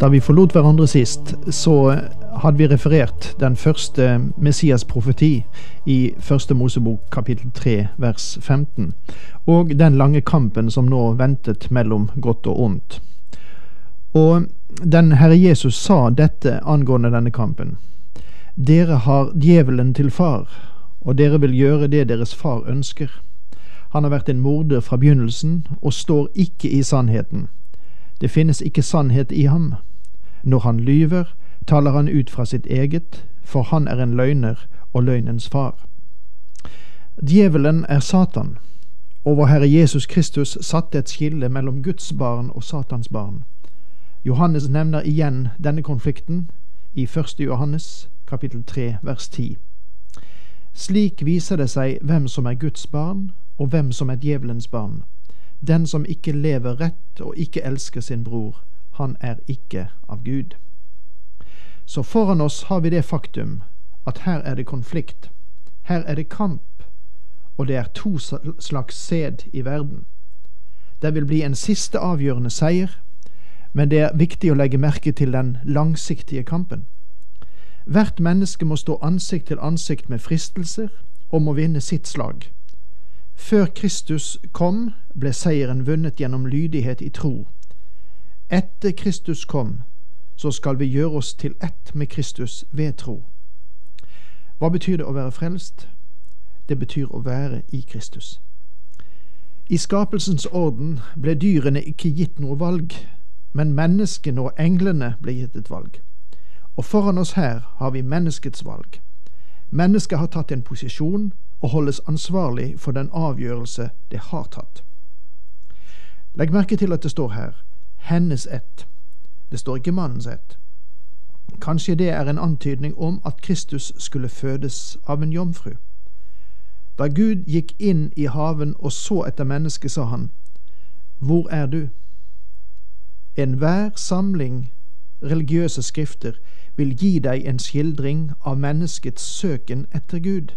Da vi forlot hverandre sist, så hadde vi referert den første Messias profeti i første Mosebok kapittel 3 vers 15, og den lange kampen som nå ventet mellom godt og ondt. Og den Herre Jesus sa dette angående denne kampen. Dere har djevelen til far, og dere vil gjøre det deres far ønsker. Han har vært en morder fra begynnelsen og står ikke i sannheten. Det finnes ikke sannhet i ham. Når han lyver, taler han ut fra sitt eget, for han er en løgner og løgnens far. Djevelen er Satan, og vår Herre Jesus Kristus satte et skille mellom Guds barn og Satans barn. Johannes nevner igjen denne konflikten i 1. Johannes kapittel 3 vers 10. Slik viser det seg hvem som er Guds barn, og hvem som er djevelens barn. Den som ikke lever rett og ikke elsker sin bror, han er ikke av Gud. Så foran oss har vi det faktum at her er det konflikt, her er det kamp, og det er to slags sæd i verden. Det vil bli en siste avgjørende seier, men det er viktig å legge merke til den langsiktige kampen. Hvert menneske må stå ansikt til ansikt med fristelser og må vinne sitt slag. Før Kristus kom, ble seieren vunnet gjennom lydighet i tro. Etter Kristus kom, så skal vi gjøre oss til ett med Kristus ved tro. Hva betyr det å være frelst? Det betyr å være i Kristus. I skapelsens orden ble dyrene ikke gitt noe valg, men menneskene og englene ble gitt et valg. Og foran oss her har vi menneskets valg. Mennesket har tatt en posisjon og holdes ansvarlig for den avgjørelse det har tatt. Legg merke til at det står her 'hennes ett'. Det står ikke mannens ett. Kanskje det er en antydning om at Kristus skulle fødes av en jomfru. Da Gud gikk inn i haven og så etter mennesket, sa han, Hvor er du? Enhver samling religiøse skrifter vil gi deg en skildring av menneskets søken etter Gud.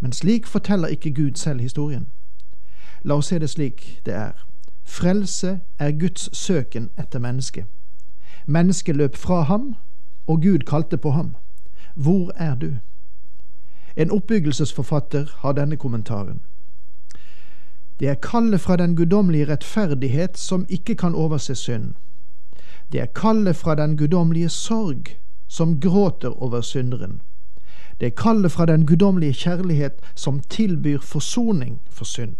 Men slik forteller ikke Gud selv historien. La oss se det slik det er. Frelse er Guds søken etter mennesket. Mennesket løp fra ham, og Gud kalte på ham. Hvor er du? En oppbyggelsesforfatter har denne kommentaren. Det er kallet fra den guddommelige rettferdighet som ikke kan overse synd. Det er kallet fra den guddommelige sorg som gråter over synderen. Det er kallet fra den guddommelige kjærlighet som tilbyr forsoning for synd.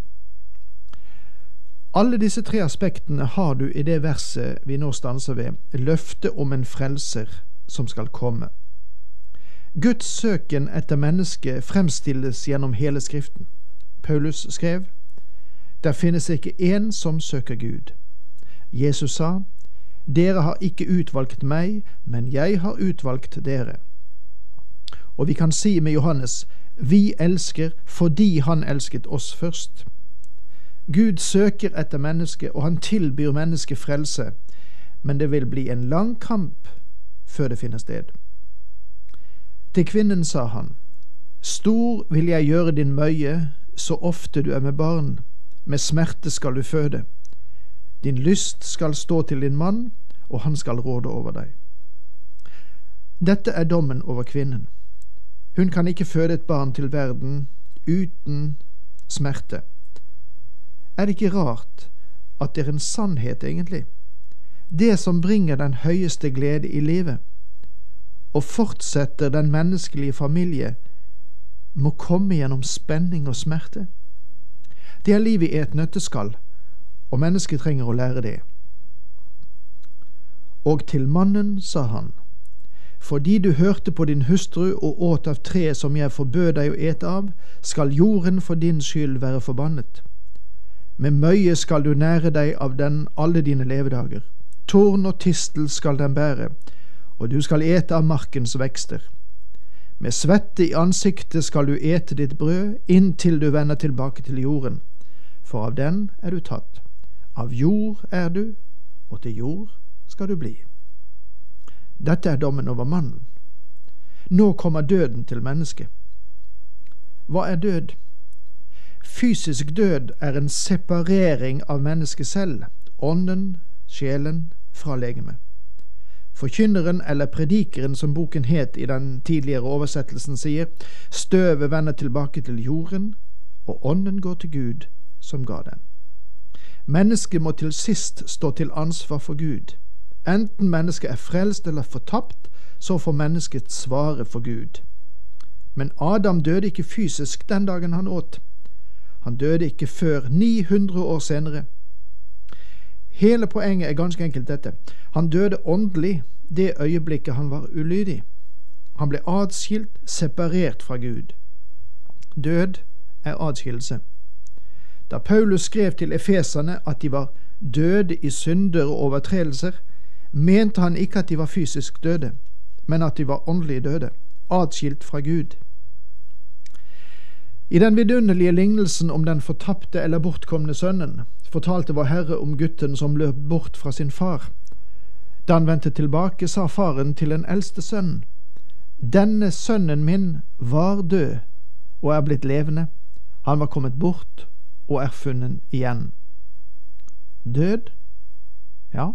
Alle disse tre aspektene har du i det verset vi nå stanser ved, løftet om en frelser som skal komme. Guds søken etter mennesket fremstilles gjennom hele Skriften. Paulus skrev, Der finnes ikke én som søker Gud. Jesus sa, Dere har ikke utvalgt meg, men jeg har utvalgt dere. Og vi kan si med Johannes, Vi elsker fordi Han elsket oss først. Gud søker etter mennesket, og han tilbyr mennesket frelse, men det vil bli en lang kamp før det finner sted. Til kvinnen sa han, Stor vil jeg gjøre din møye så ofte du er med barn, med smerte skal du føde. Din lyst skal stå til din mann, og han skal råde over deg. Dette er dommen over kvinnen. Hun kan ikke føde et barn til verden uten smerte. Er det ikke rart at det er en sannhet, egentlig? Det som bringer den høyeste glede i livet, og fortsetter den menneskelige familie, må komme gjennom spenning og smerte. Det er livet i et nøtteskall, og mennesket trenger å lære det. Og til mannen sa han, fordi du hørte på din hustru og åt av treet som jeg forbød deg å ete av, skal jorden for din skyld være forbannet. Med møye skal du nære deg av den alle dine levedager. torn og tistel skal den bære, og du skal ete av markens vekster. Med svette i ansiktet skal du ete ditt brød inntil du vender tilbake til jorden, for av den er du tatt. Av jord er du, og til jord skal du bli. Dette er dommen over mannen. Nå kommer døden til mennesket. Hva er død? Fysisk død er en separering av mennesket selv, ånden, sjelen, fra legemet. Forkynneren, eller predikeren som boken het i den tidligere oversettelsen, sier støvet vender tilbake til jorden, og ånden går til Gud som ga den. Mennesket må til sist stå til ansvar for Gud. Enten mennesket er frelst eller fortapt, så får mennesket svare for Gud. Men Adam døde ikke fysisk den dagen han åt. Han døde ikke før 900 år senere. Hele poenget er ganske enkelt dette. Han døde åndelig det øyeblikket han var ulydig. Han ble atskilt, separert fra Gud. Død er atskillelse. Da Paulus skrev til efeserne at de var døde i synder og overtredelser, mente han ikke at de var fysisk døde, men at de var åndelig døde, atskilt fra Gud. I den vidunderlige lignelsen om den fortapte eller bortkomne sønnen fortalte vår Herre om gutten som løp bort fra sin far. Da han vendte tilbake, sa faren til den eldste sønnen, Denne sønnen min var død og er blitt levende. Han var kommet bort og er funnet igjen. Død? Ja,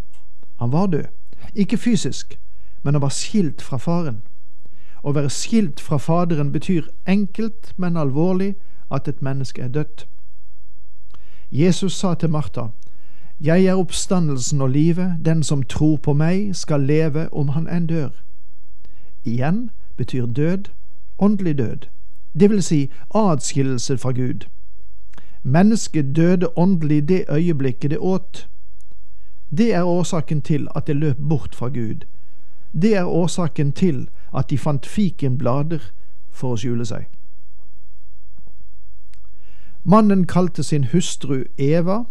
han var død. Ikke fysisk, men han var skilt fra faren. Å være skilt fra Faderen betyr enkelt, men alvorlig at et menneske er dødt. Jesus sa til Martha, Jeg er oppstandelsen og livet, den som tror på meg, skal leve om han enn dør. Igjen betyr død åndelig død, det vil si adskillelse fra Gud. Mennesket døde åndelig det øyeblikket det åt. Det er årsaken til at det løp bort fra Gud. Det er årsaken til at de fant fikenblader for å skjule seg. Mannen kalte sin hustru Eva,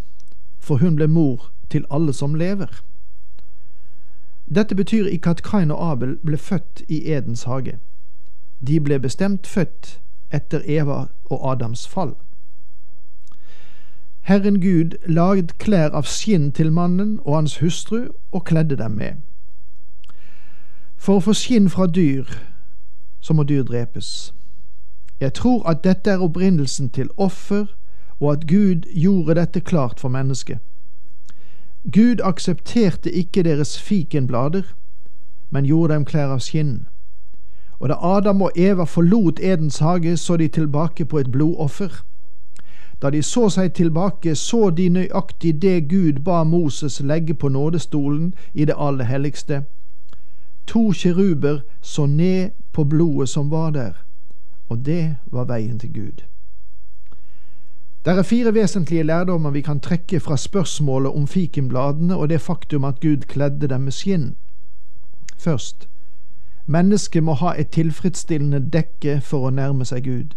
for hun ble mor til alle som lever. Dette betyr ikke at Kain og Abel ble født i Edens hage. De ble bestemt født etter Eva og Adams fall. Herren Gud lagde klær av skinn til mannen og hans hustru og kledde dem med. For å få skinn fra dyr, så må dyr drepes. Jeg tror at dette er opprinnelsen til offer, og at Gud gjorde dette klart for mennesket. Gud aksepterte ikke deres fikenblader, men gjorde dem klær av skinn. Og da Adam og Eva forlot Edens hage, så de tilbake på et blodoffer. Da de så seg tilbake, så de nøyaktig det Gud ba Moses legge på nådestolen i det aller helligste. To kiruber så ned på blodet som var der, og det var veien til Gud. Det er fire vesentlige lærdommer vi kan trekke fra spørsmålet om fikenbladene og det faktum at Gud kledde dem med skinn. Først, mennesket må ha et tilfredsstillende dekke for å nærme seg Gud.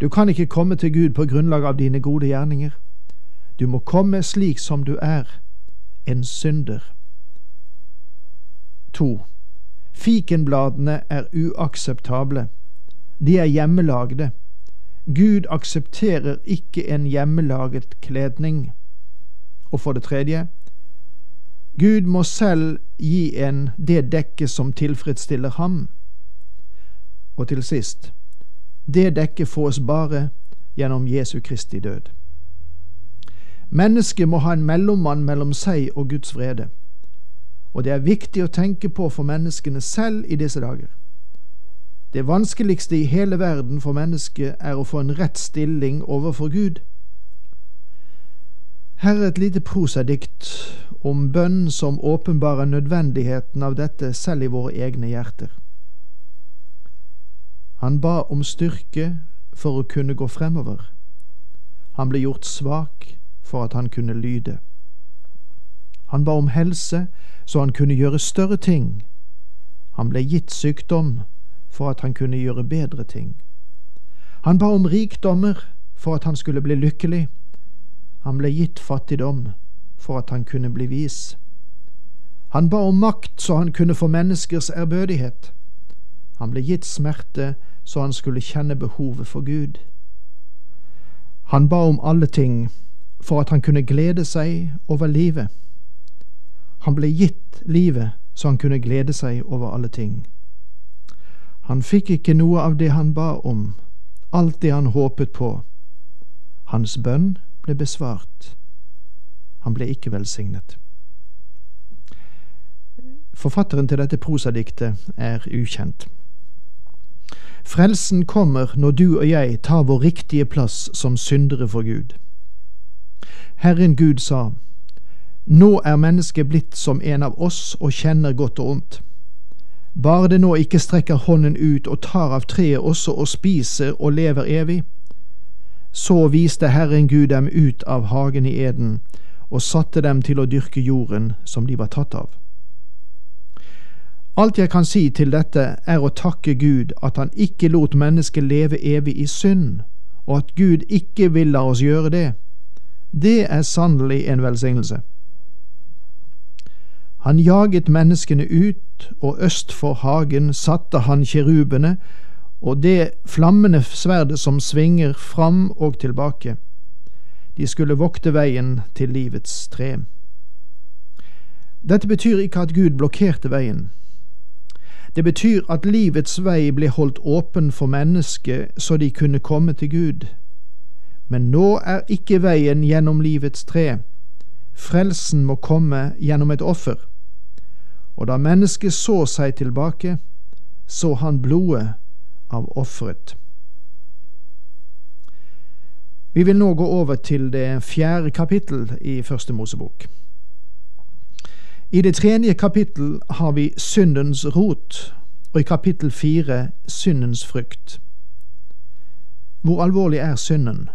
Du kan ikke komme til Gud på grunnlag av dine gode gjerninger. Du må komme slik som du er, en synder. To. Fikenbladene er uakseptable. De er hjemmelagde. Gud aksepterer ikke en hjemmelaget kledning. Og for det tredje, Gud må selv gi en det dekket som tilfredsstiller ham. Og til sist, det dekket fås bare gjennom Jesu Kristi død. Mennesket må ha en mellommann mellom seg og Guds vrede, og det er viktig å tenke på for menneskene selv i disse dager. Det vanskeligste i hele verden for mennesket er å få en rett stilling overfor Gud. Her er et lite prosadikt om bønn som åpenbarer nødvendigheten av dette selv i våre egne hjerter. Han ba om styrke for å kunne gå fremover. Han ble gjort svak for at han kunne lyde. Han ba om helse så han kunne gjøre større ting. Han ble gitt sykdom for at han kunne gjøre bedre ting. Han ba om rikdommer for at han skulle bli lykkelig. Han ble gitt fattigdom for at han kunne bli vis. Han ba om makt så han kunne få menneskers ærbødighet. Han ble gitt smerte så han skulle kjenne behovet for Gud. Han ba om alle ting for at han kunne glede seg over livet. Han ble gitt livet så han kunne glede seg over alle ting. Han fikk ikke noe av det han ba om, alt det han håpet på. Hans bønn ble besvart. Han ble ikke velsignet. Forfatteren til dette prosadiktet er ukjent. Frelsen kommer når du og jeg tar vår riktige plass som syndere for Gud. Herren Gud sa, Nå er mennesket blitt som en av oss og kjenner godt og ondt. Bare det nå ikke strekker hånden ut og tar av treet også og spiser og lever evig. Så viste Herren Gud dem ut av hagen i Eden og satte dem til å dyrke jorden som de var tatt av. Alt jeg kan si til dette, er å takke Gud at Han ikke lot mennesket leve evig i synd, og at Gud ikke vil la oss gjøre det. Det er sannelig en velsignelse. Han jaget menneskene ut, og øst for hagen satte han kirubene og det flammende sverdet som svinger fram og tilbake. De skulle vokte veien til livets tre. Dette betyr ikke at Gud blokkerte veien. Det betyr at livets vei ble holdt åpen for mennesket så de kunne komme til Gud. Men nå er ikke veien gjennom livets tre. Frelsen må komme gjennom et offer. Og da mennesket så seg tilbake, så han blodet av offeret. Vi vil nå gå over til det fjerde kapittel i Første Mosebok. I det tredje kapittel har vi syndens rot, og i kapittel fire syndens frykt. Hvor alvorlig er synden?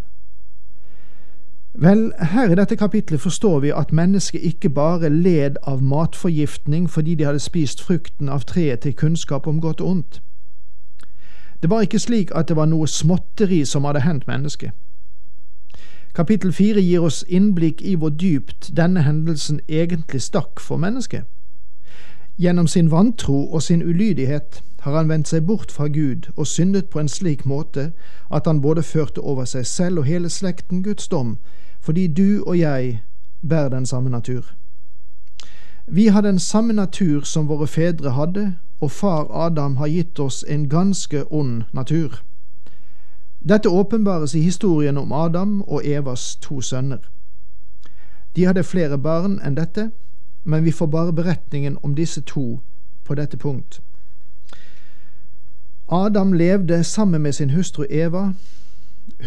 Vel, her i dette kapitlet forstår vi at mennesket ikke bare led av matforgiftning fordi de hadde spist frukten av treet til kunnskap om godt og ondt. Det var ikke slik at det var noe småtteri som hadde hendt mennesket. Kapittel fire gir oss innblikk i hvor dypt denne hendelsen egentlig stakk for mennesket. Gjennom sin vantro og sin ulydighet har han vendt seg bort fra Gud og syndet på en slik måte at han både førte over seg selv og hele slekten Guds dom, fordi du og jeg bærer den samme natur. Vi har den samme natur som våre fedre hadde, og far Adam har gitt oss en ganske ond natur. Dette åpenbares i historien om Adam og Evas to sønner. De hadde flere barn enn dette, men vi får bare beretningen om disse to på dette punkt. Adam levde sammen med sin hustru Eva.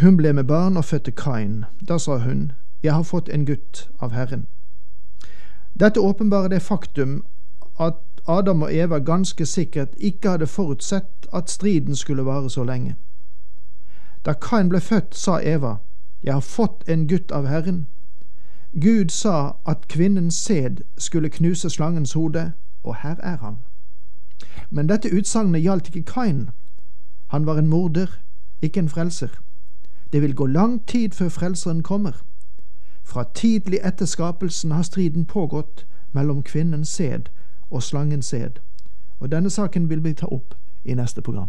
Hun ble med barn og fødte Kain. Da sa hun, Jeg har fått en gutt av Herren. Dette åpenbarer det faktum at Adam og Eva ganske sikkert ikke hadde forutsett at striden skulle vare så lenge. Da Kain ble født, sa Eva, Jeg har fått en gutt av Herren. Gud sa at kvinnens sæd skulle knuse slangens hode, og her er han. Men dette utsagnet gjaldt ikke Kain. Han var en morder, ikke en frelser. Det vil gå lang tid før frelseren kommer. Fra tidlig etter skapelsen har striden pågått mellom kvinnens sæd og slangens sæd, og denne saken vil vi ta opp i neste program.